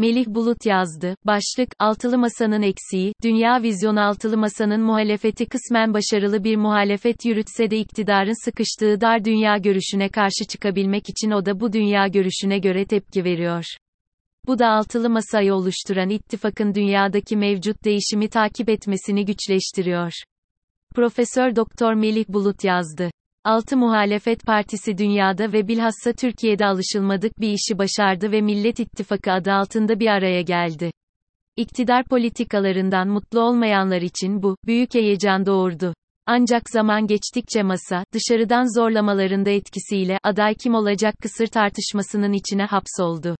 Melih Bulut yazdı. Başlık, Altılı Masa'nın eksiği, Dünya Vizyon Altılı Masa'nın muhalefeti kısmen başarılı bir muhalefet yürütse de iktidarın sıkıştığı dar dünya görüşüne karşı çıkabilmek için o da bu dünya görüşüne göre tepki veriyor. Bu da altılı masayı oluşturan ittifakın dünyadaki mevcut değişimi takip etmesini güçleştiriyor. Profesör Doktor Melih Bulut yazdı. Altı Muhalefet Partisi dünyada ve bilhassa Türkiye'de alışılmadık bir işi başardı ve Millet İttifakı adı altında bir araya geldi. İktidar politikalarından mutlu olmayanlar için bu, büyük heyecan doğurdu. Ancak zaman geçtikçe masa, dışarıdan zorlamalarında etkisiyle, aday kim olacak kısır tartışmasının içine hapsoldu.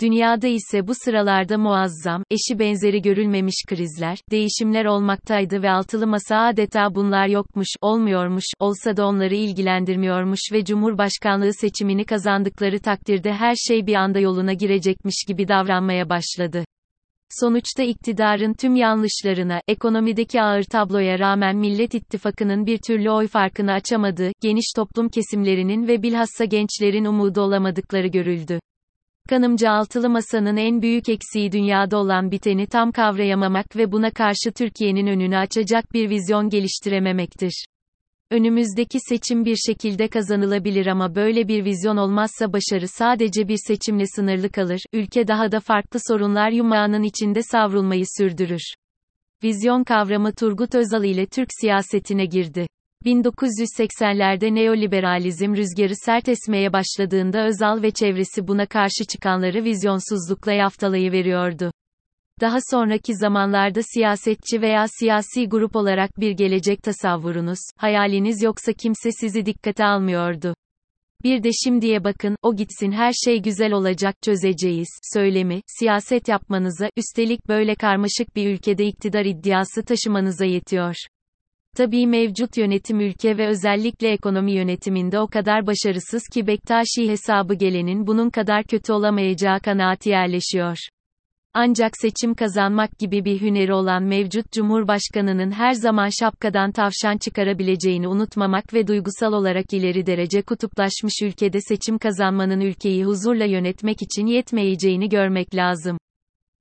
Dünyada ise bu sıralarda muazzam, eşi benzeri görülmemiş krizler, değişimler olmaktaydı ve altılı masa adeta bunlar yokmuş, olmuyormuş, olsa da onları ilgilendirmiyormuş ve Cumhurbaşkanlığı seçimini kazandıkları takdirde her şey bir anda yoluna girecekmiş gibi davranmaya başladı. Sonuçta iktidarın tüm yanlışlarına, ekonomideki ağır tabloya rağmen Millet İttifakı'nın bir türlü oy farkını açamadığı, geniş toplum kesimlerinin ve bilhassa gençlerin umudu olamadıkları görüldü. Kanımca altılı masanın en büyük eksiği dünyada olan biteni tam kavrayamamak ve buna karşı Türkiye'nin önünü açacak bir vizyon geliştirememektir. Önümüzdeki seçim bir şekilde kazanılabilir ama böyle bir vizyon olmazsa başarı sadece bir seçimle sınırlı kalır, ülke daha da farklı sorunlar yumağının içinde savrulmayı sürdürür. Vizyon kavramı Turgut Özal ile Türk siyasetine girdi. 1980'lerde neoliberalizm rüzgarı sert esmeye başladığında Özal ve çevresi buna karşı çıkanları vizyonsuzlukla yaftalayıveriyordu. Daha sonraki zamanlarda siyasetçi veya siyasi grup olarak bir gelecek tasavvurunuz, hayaliniz yoksa kimse sizi dikkate almıyordu. Bir de şimdiye bakın, o gitsin her şey güzel olacak çözeceğiz, söylemi, siyaset yapmanıza, üstelik böyle karmaşık bir ülkede iktidar iddiası taşımanıza yetiyor. Tabii mevcut yönetim ülke ve özellikle ekonomi yönetiminde o kadar başarısız ki Bektaşi hesabı gelenin bunun kadar kötü olamayacağı kanaati yerleşiyor. Ancak seçim kazanmak gibi bir hüneri olan mevcut Cumhurbaşkanının her zaman şapkadan tavşan çıkarabileceğini unutmamak ve duygusal olarak ileri derece kutuplaşmış ülkede seçim kazanmanın ülkeyi huzurla yönetmek için yetmeyeceğini görmek lazım.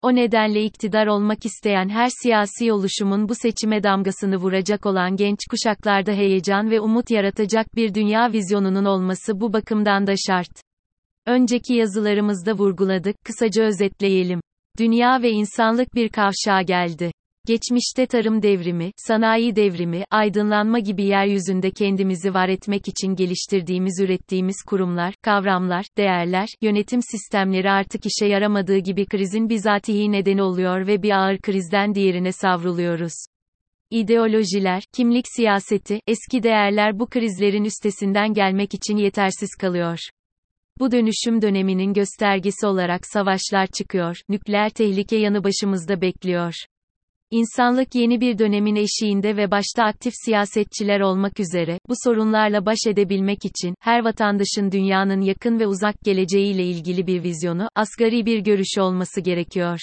O nedenle iktidar olmak isteyen her siyasi oluşumun bu seçime damgasını vuracak olan genç kuşaklarda heyecan ve umut yaratacak bir dünya vizyonunun olması bu bakımdan da şart. Önceki yazılarımızda vurguladık, kısaca özetleyelim. Dünya ve insanlık bir kavşağa geldi. Geçmişte tarım devrimi, sanayi devrimi, aydınlanma gibi yeryüzünde kendimizi var etmek için geliştirdiğimiz ürettiğimiz kurumlar, kavramlar, değerler, yönetim sistemleri artık işe yaramadığı gibi krizin bizatihi nedeni oluyor ve bir ağır krizden diğerine savruluyoruz. İdeolojiler, kimlik siyaseti, eski değerler bu krizlerin üstesinden gelmek için yetersiz kalıyor. Bu dönüşüm döneminin göstergesi olarak savaşlar çıkıyor, nükleer tehlike yanı başımızda bekliyor. İnsanlık yeni bir dönemin eşiğinde ve başta aktif siyasetçiler olmak üzere, bu sorunlarla baş edebilmek için, her vatandaşın dünyanın yakın ve uzak geleceğiyle ilgili bir vizyonu, asgari bir görüşü olması gerekiyor.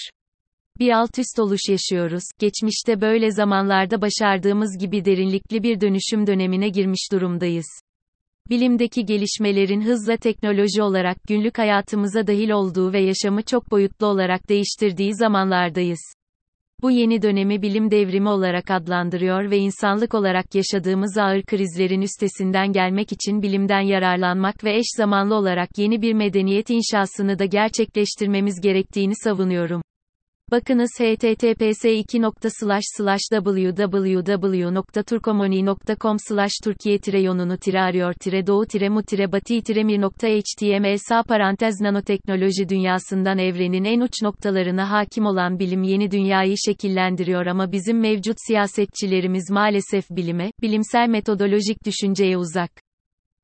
Bir alt üst oluş yaşıyoruz, geçmişte böyle zamanlarda başardığımız gibi derinlikli bir dönüşüm dönemine girmiş durumdayız. Bilimdeki gelişmelerin hızla teknoloji olarak günlük hayatımıza dahil olduğu ve yaşamı çok boyutlu olarak değiştirdiği zamanlardayız. Bu yeni dönemi bilim devrimi olarak adlandırıyor ve insanlık olarak yaşadığımız ağır krizlerin üstesinden gelmek için bilimden yararlanmak ve eş zamanlı olarak yeni bir medeniyet inşasını da gerçekleştirmemiz gerektiğini savunuyorum. Bakınız https www.turkomoni.com Türkiye yonunu arıyor doğu mu batı mir.html sağ parantez nanoteknoloji dünyasından evrenin en uç noktalarına hakim olan bilim yeni dünyayı şekillendiriyor ama bizim mevcut siyasetçilerimiz maalesef bilime, bilimsel metodolojik düşünceye uzak.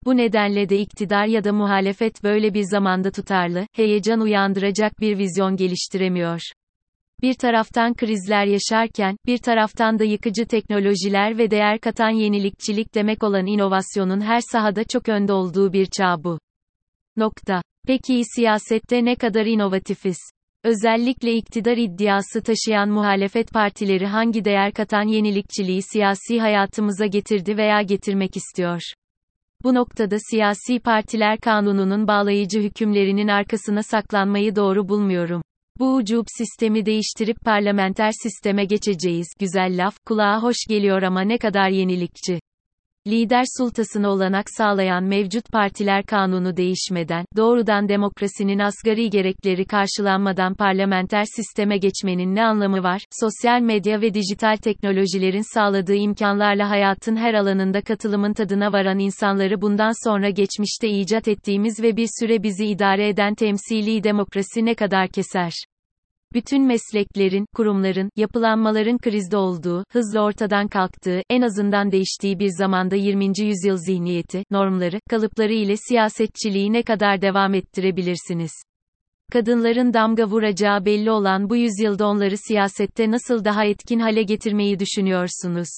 Bu nedenle de iktidar ya da muhalefet böyle bir zamanda tutarlı, heyecan uyandıracak bir vizyon geliştiremiyor. Bir taraftan krizler yaşarken, bir taraftan da yıkıcı teknolojiler ve değer katan yenilikçilik demek olan inovasyonun her sahada çok önde olduğu bir çağ bu. Nokta. Peki siyasette ne kadar inovatifiz? Özellikle iktidar iddiası taşıyan muhalefet partileri hangi değer katan yenilikçiliği siyasi hayatımıza getirdi veya getirmek istiyor? Bu noktada siyasi partiler kanununun bağlayıcı hükümlerinin arkasına saklanmayı doğru bulmuyorum. Bu ucub sistemi değiştirip parlamenter sisteme geçeceğiz. Güzel laf, kulağa hoş geliyor ama ne kadar yenilikçi. Lider sultasına olanak sağlayan mevcut partiler kanunu değişmeden, doğrudan demokrasinin asgari gerekleri karşılanmadan parlamenter sisteme geçmenin ne anlamı var? Sosyal medya ve dijital teknolojilerin sağladığı imkanlarla hayatın her alanında katılımın tadına varan insanları bundan sonra geçmişte icat ettiğimiz ve bir süre bizi idare eden temsili demokrasi ne kadar keser? Bütün mesleklerin, kurumların, yapılanmaların krizde olduğu, hızla ortadan kalktığı, en azından değiştiği bir zamanda 20. yüzyıl zihniyeti, normları, kalıpları ile siyasetçiliği ne kadar devam ettirebilirsiniz? Kadınların damga vuracağı belli olan bu yüzyılda onları siyasette nasıl daha etkin hale getirmeyi düşünüyorsunuz?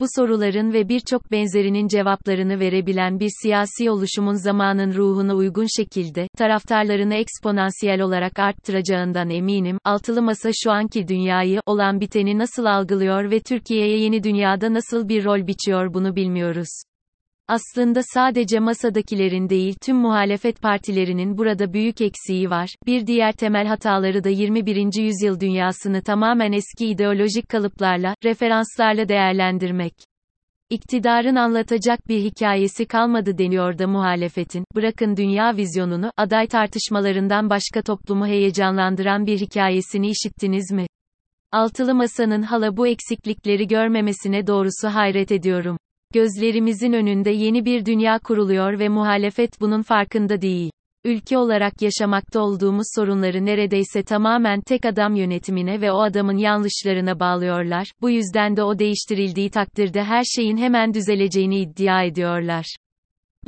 Bu soruların ve birçok benzerinin cevaplarını verebilen bir siyasi oluşumun zamanın ruhuna uygun şekilde, taraftarlarını eksponansiyel olarak arttıracağından eminim, altılı masa şu anki dünyayı, olan biteni nasıl algılıyor ve Türkiye'ye yeni dünyada nasıl bir rol biçiyor bunu bilmiyoruz. Aslında sadece masadakilerin değil tüm muhalefet partilerinin burada büyük eksiği var. Bir diğer temel hataları da 21. yüzyıl dünyasını tamamen eski ideolojik kalıplarla, referanslarla değerlendirmek. İktidarın anlatacak bir hikayesi kalmadı deniyor da muhalefetin, bırakın dünya vizyonunu, aday tartışmalarından başka toplumu heyecanlandıran bir hikayesini işittiniz mi? Altılı Masa'nın hala bu eksiklikleri görmemesine doğrusu hayret ediyorum. Gözlerimizin önünde yeni bir dünya kuruluyor ve muhalefet bunun farkında değil. Ülke olarak yaşamakta olduğumuz sorunları neredeyse tamamen tek adam yönetimine ve o adamın yanlışlarına bağlıyorlar. Bu yüzden de o değiştirildiği takdirde her şeyin hemen düzeleceğini iddia ediyorlar.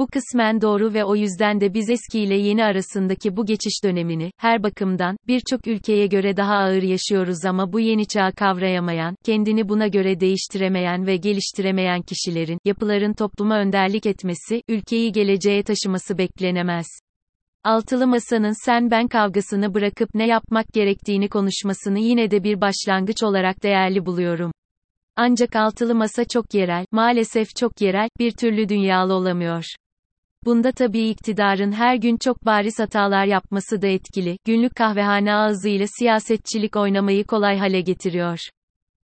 Bu kısmen doğru ve o yüzden de biz eski ile yeni arasındaki bu geçiş dönemini, her bakımdan, birçok ülkeye göre daha ağır yaşıyoruz ama bu yeni çağı kavrayamayan, kendini buna göre değiştiremeyen ve geliştiremeyen kişilerin, yapıların topluma önderlik etmesi, ülkeyi geleceğe taşıması beklenemez. Altılı Masa'nın sen ben kavgasını bırakıp ne yapmak gerektiğini konuşmasını yine de bir başlangıç olarak değerli buluyorum. Ancak altılı masa çok yerel, maalesef çok yerel, bir türlü dünyalı olamıyor. Bunda tabii iktidarın her gün çok bariz hatalar yapması da etkili, günlük kahvehane ağzıyla siyasetçilik oynamayı kolay hale getiriyor.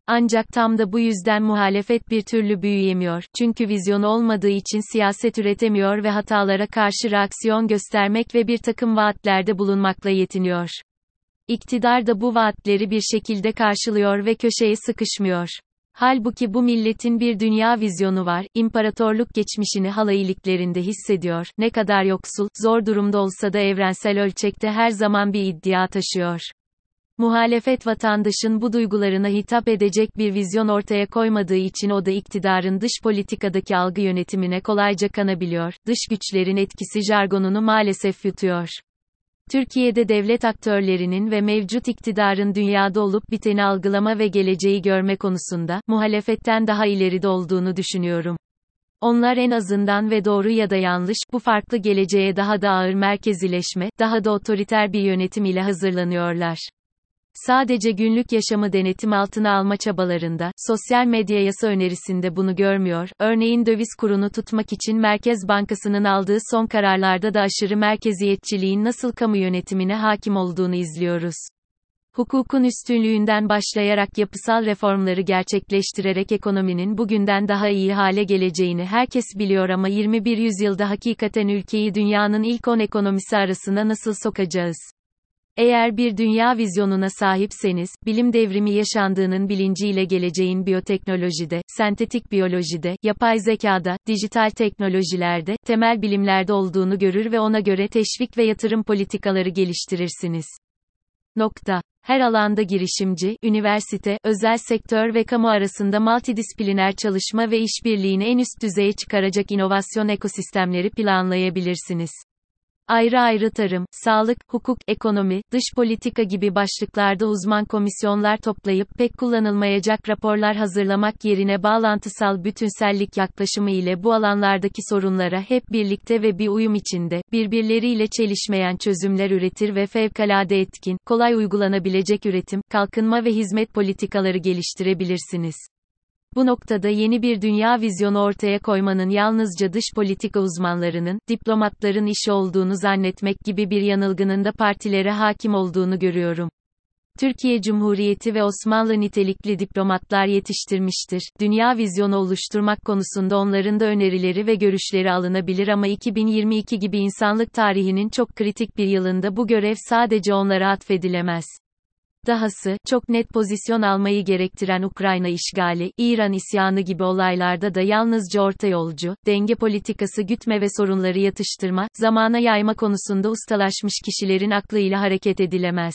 Ancak tam da bu yüzden muhalefet bir türlü büyüyemiyor, çünkü vizyonu olmadığı için siyaset üretemiyor ve hatalara karşı reaksiyon göstermek ve bir takım vaatlerde bulunmakla yetiniyor. İktidar da bu vaatleri bir şekilde karşılıyor ve köşeye sıkışmıyor. Halbuki bu milletin bir dünya vizyonu var, imparatorluk geçmişini halayılıklarında hissediyor, ne kadar yoksul, zor durumda olsa da evrensel ölçekte her zaman bir iddia taşıyor. Muhalefet vatandaşın bu duygularına hitap edecek bir vizyon ortaya koymadığı için o da iktidarın dış politikadaki algı yönetimine kolayca kanabiliyor, dış güçlerin etkisi jargonunu maalesef yutuyor. Türkiye'de devlet aktörlerinin ve mevcut iktidarın dünyada olup biteni algılama ve geleceği görme konusunda, muhalefetten daha ileride olduğunu düşünüyorum. Onlar en azından ve doğru ya da yanlış, bu farklı geleceğe daha da ağır merkezileşme, daha da otoriter bir yönetim ile hazırlanıyorlar. Sadece günlük yaşamı denetim altına alma çabalarında, sosyal medya yasa önerisinde bunu görmüyor, örneğin döviz kurunu tutmak için Merkez Bankası'nın aldığı son kararlarda da aşırı merkeziyetçiliğin nasıl kamu yönetimine hakim olduğunu izliyoruz. Hukukun üstünlüğünden başlayarak yapısal reformları gerçekleştirerek ekonominin bugünden daha iyi hale geleceğini herkes biliyor ama 21 yüzyılda hakikaten ülkeyi dünyanın ilk 10 ekonomisi arasına nasıl sokacağız? Eğer bir dünya vizyonuna sahipseniz, bilim devrimi yaşandığının bilinciyle geleceğin biyoteknolojide, sentetik biyolojide, yapay zekada, dijital teknolojilerde, temel bilimlerde olduğunu görür ve ona göre teşvik ve yatırım politikaları geliştirirsiniz. Nokta. Her alanda girişimci, üniversite, özel sektör ve kamu arasında multidisipliner çalışma ve işbirliğini en üst düzeye çıkaracak inovasyon ekosistemleri planlayabilirsiniz. Ayrı ayrı tarım, sağlık, hukuk, ekonomi, dış politika gibi başlıklarda uzman komisyonlar toplayıp pek kullanılmayacak raporlar hazırlamak yerine bağlantısal bütünsellik yaklaşımı ile bu alanlardaki sorunlara hep birlikte ve bir uyum içinde, birbirleriyle çelişmeyen çözümler üretir ve fevkalade etkin, kolay uygulanabilecek üretim, kalkınma ve hizmet politikaları geliştirebilirsiniz. Bu noktada yeni bir dünya vizyonu ortaya koymanın yalnızca dış politika uzmanlarının, diplomatların işi olduğunu zannetmek gibi bir yanılgının da partilere hakim olduğunu görüyorum. Türkiye Cumhuriyeti ve Osmanlı nitelikli diplomatlar yetiştirmiştir. Dünya vizyonu oluşturmak konusunda onların da önerileri ve görüşleri alınabilir ama 2022 gibi insanlık tarihinin çok kritik bir yılında bu görev sadece onlara atfedilemez. Dahası, çok net pozisyon almayı gerektiren Ukrayna işgali, İran isyanı gibi olaylarda da yalnızca orta yolcu, denge politikası gütme ve sorunları yatıştırma, zamana yayma konusunda ustalaşmış kişilerin aklıyla hareket edilemez.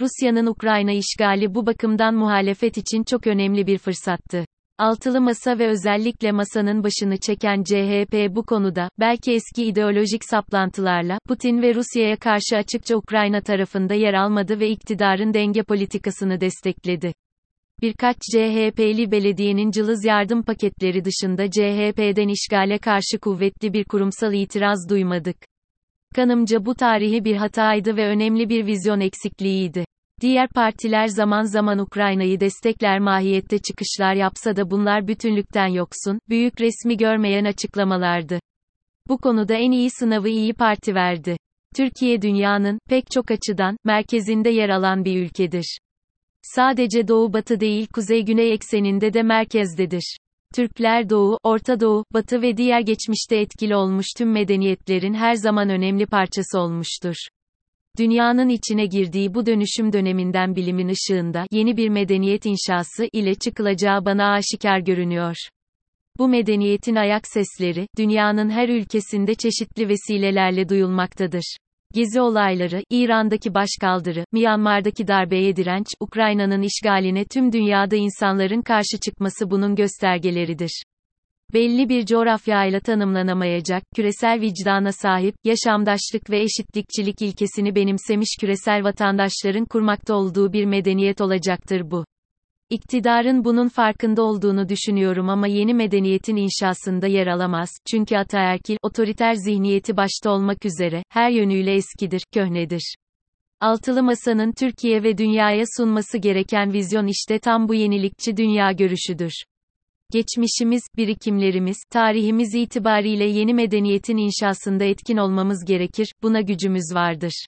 Rusya'nın Ukrayna işgali bu bakımdan muhalefet için çok önemli bir fırsattı. Altılı Masa ve özellikle masanın başını çeken CHP bu konuda, belki eski ideolojik saplantılarla, Putin ve Rusya'ya karşı açıkça Ukrayna tarafında yer almadı ve iktidarın denge politikasını destekledi. Birkaç CHP'li belediyenin cılız yardım paketleri dışında CHP'den işgale karşı kuvvetli bir kurumsal itiraz duymadık. Kanımca bu tarihi bir hataydı ve önemli bir vizyon eksikliğiydi. Diğer partiler zaman zaman Ukrayna'yı destekler mahiyette çıkışlar yapsa da bunlar bütünlükten yoksun, büyük resmi görmeyen açıklamalardı. Bu konuda en iyi sınavı iyi Parti verdi. Türkiye dünyanın, pek çok açıdan, merkezinde yer alan bir ülkedir. Sadece doğu-batı değil kuzey-güney ekseninde de merkezdedir. Türkler Doğu, Orta Doğu, Batı ve diğer geçmişte etkili olmuş tüm medeniyetlerin her zaman önemli parçası olmuştur. Dünyanın içine girdiği bu dönüşüm döneminden bilimin ışığında yeni bir medeniyet inşası ile çıkılacağı bana aşikar görünüyor. Bu medeniyetin ayak sesleri, dünyanın her ülkesinde çeşitli vesilelerle duyulmaktadır. Gezi olayları, İran'daki başkaldırı, Myanmar'daki darbeye direnç, Ukrayna'nın işgaline tüm dünyada insanların karşı çıkması bunun göstergeleridir belli bir coğrafyayla tanımlanamayacak, küresel vicdana sahip, yaşamdaşlık ve eşitlikçilik ilkesini benimsemiş küresel vatandaşların kurmakta olduğu bir medeniyet olacaktır bu. İktidarın bunun farkında olduğunu düşünüyorum ama yeni medeniyetin inşasında yer alamaz, çünkü ataerkil, otoriter zihniyeti başta olmak üzere, her yönüyle eskidir, köhnedir. Altılı Masa'nın Türkiye ve dünyaya sunması gereken vizyon işte tam bu yenilikçi dünya görüşüdür. Geçmişimiz, birikimlerimiz, tarihimiz itibariyle yeni medeniyetin inşasında etkin olmamız gerekir, buna gücümüz vardır.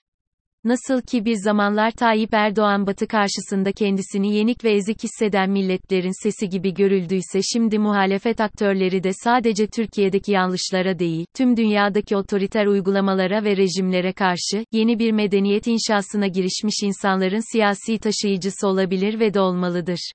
Nasıl ki bir zamanlar Tayyip Erdoğan Batı karşısında kendisini yenik ve ezik hisseden milletlerin sesi gibi görüldüyse şimdi muhalefet aktörleri de sadece Türkiye'deki yanlışlara değil, tüm dünyadaki otoriter uygulamalara ve rejimlere karşı, yeni bir medeniyet inşasına girişmiş insanların siyasi taşıyıcısı olabilir ve de olmalıdır.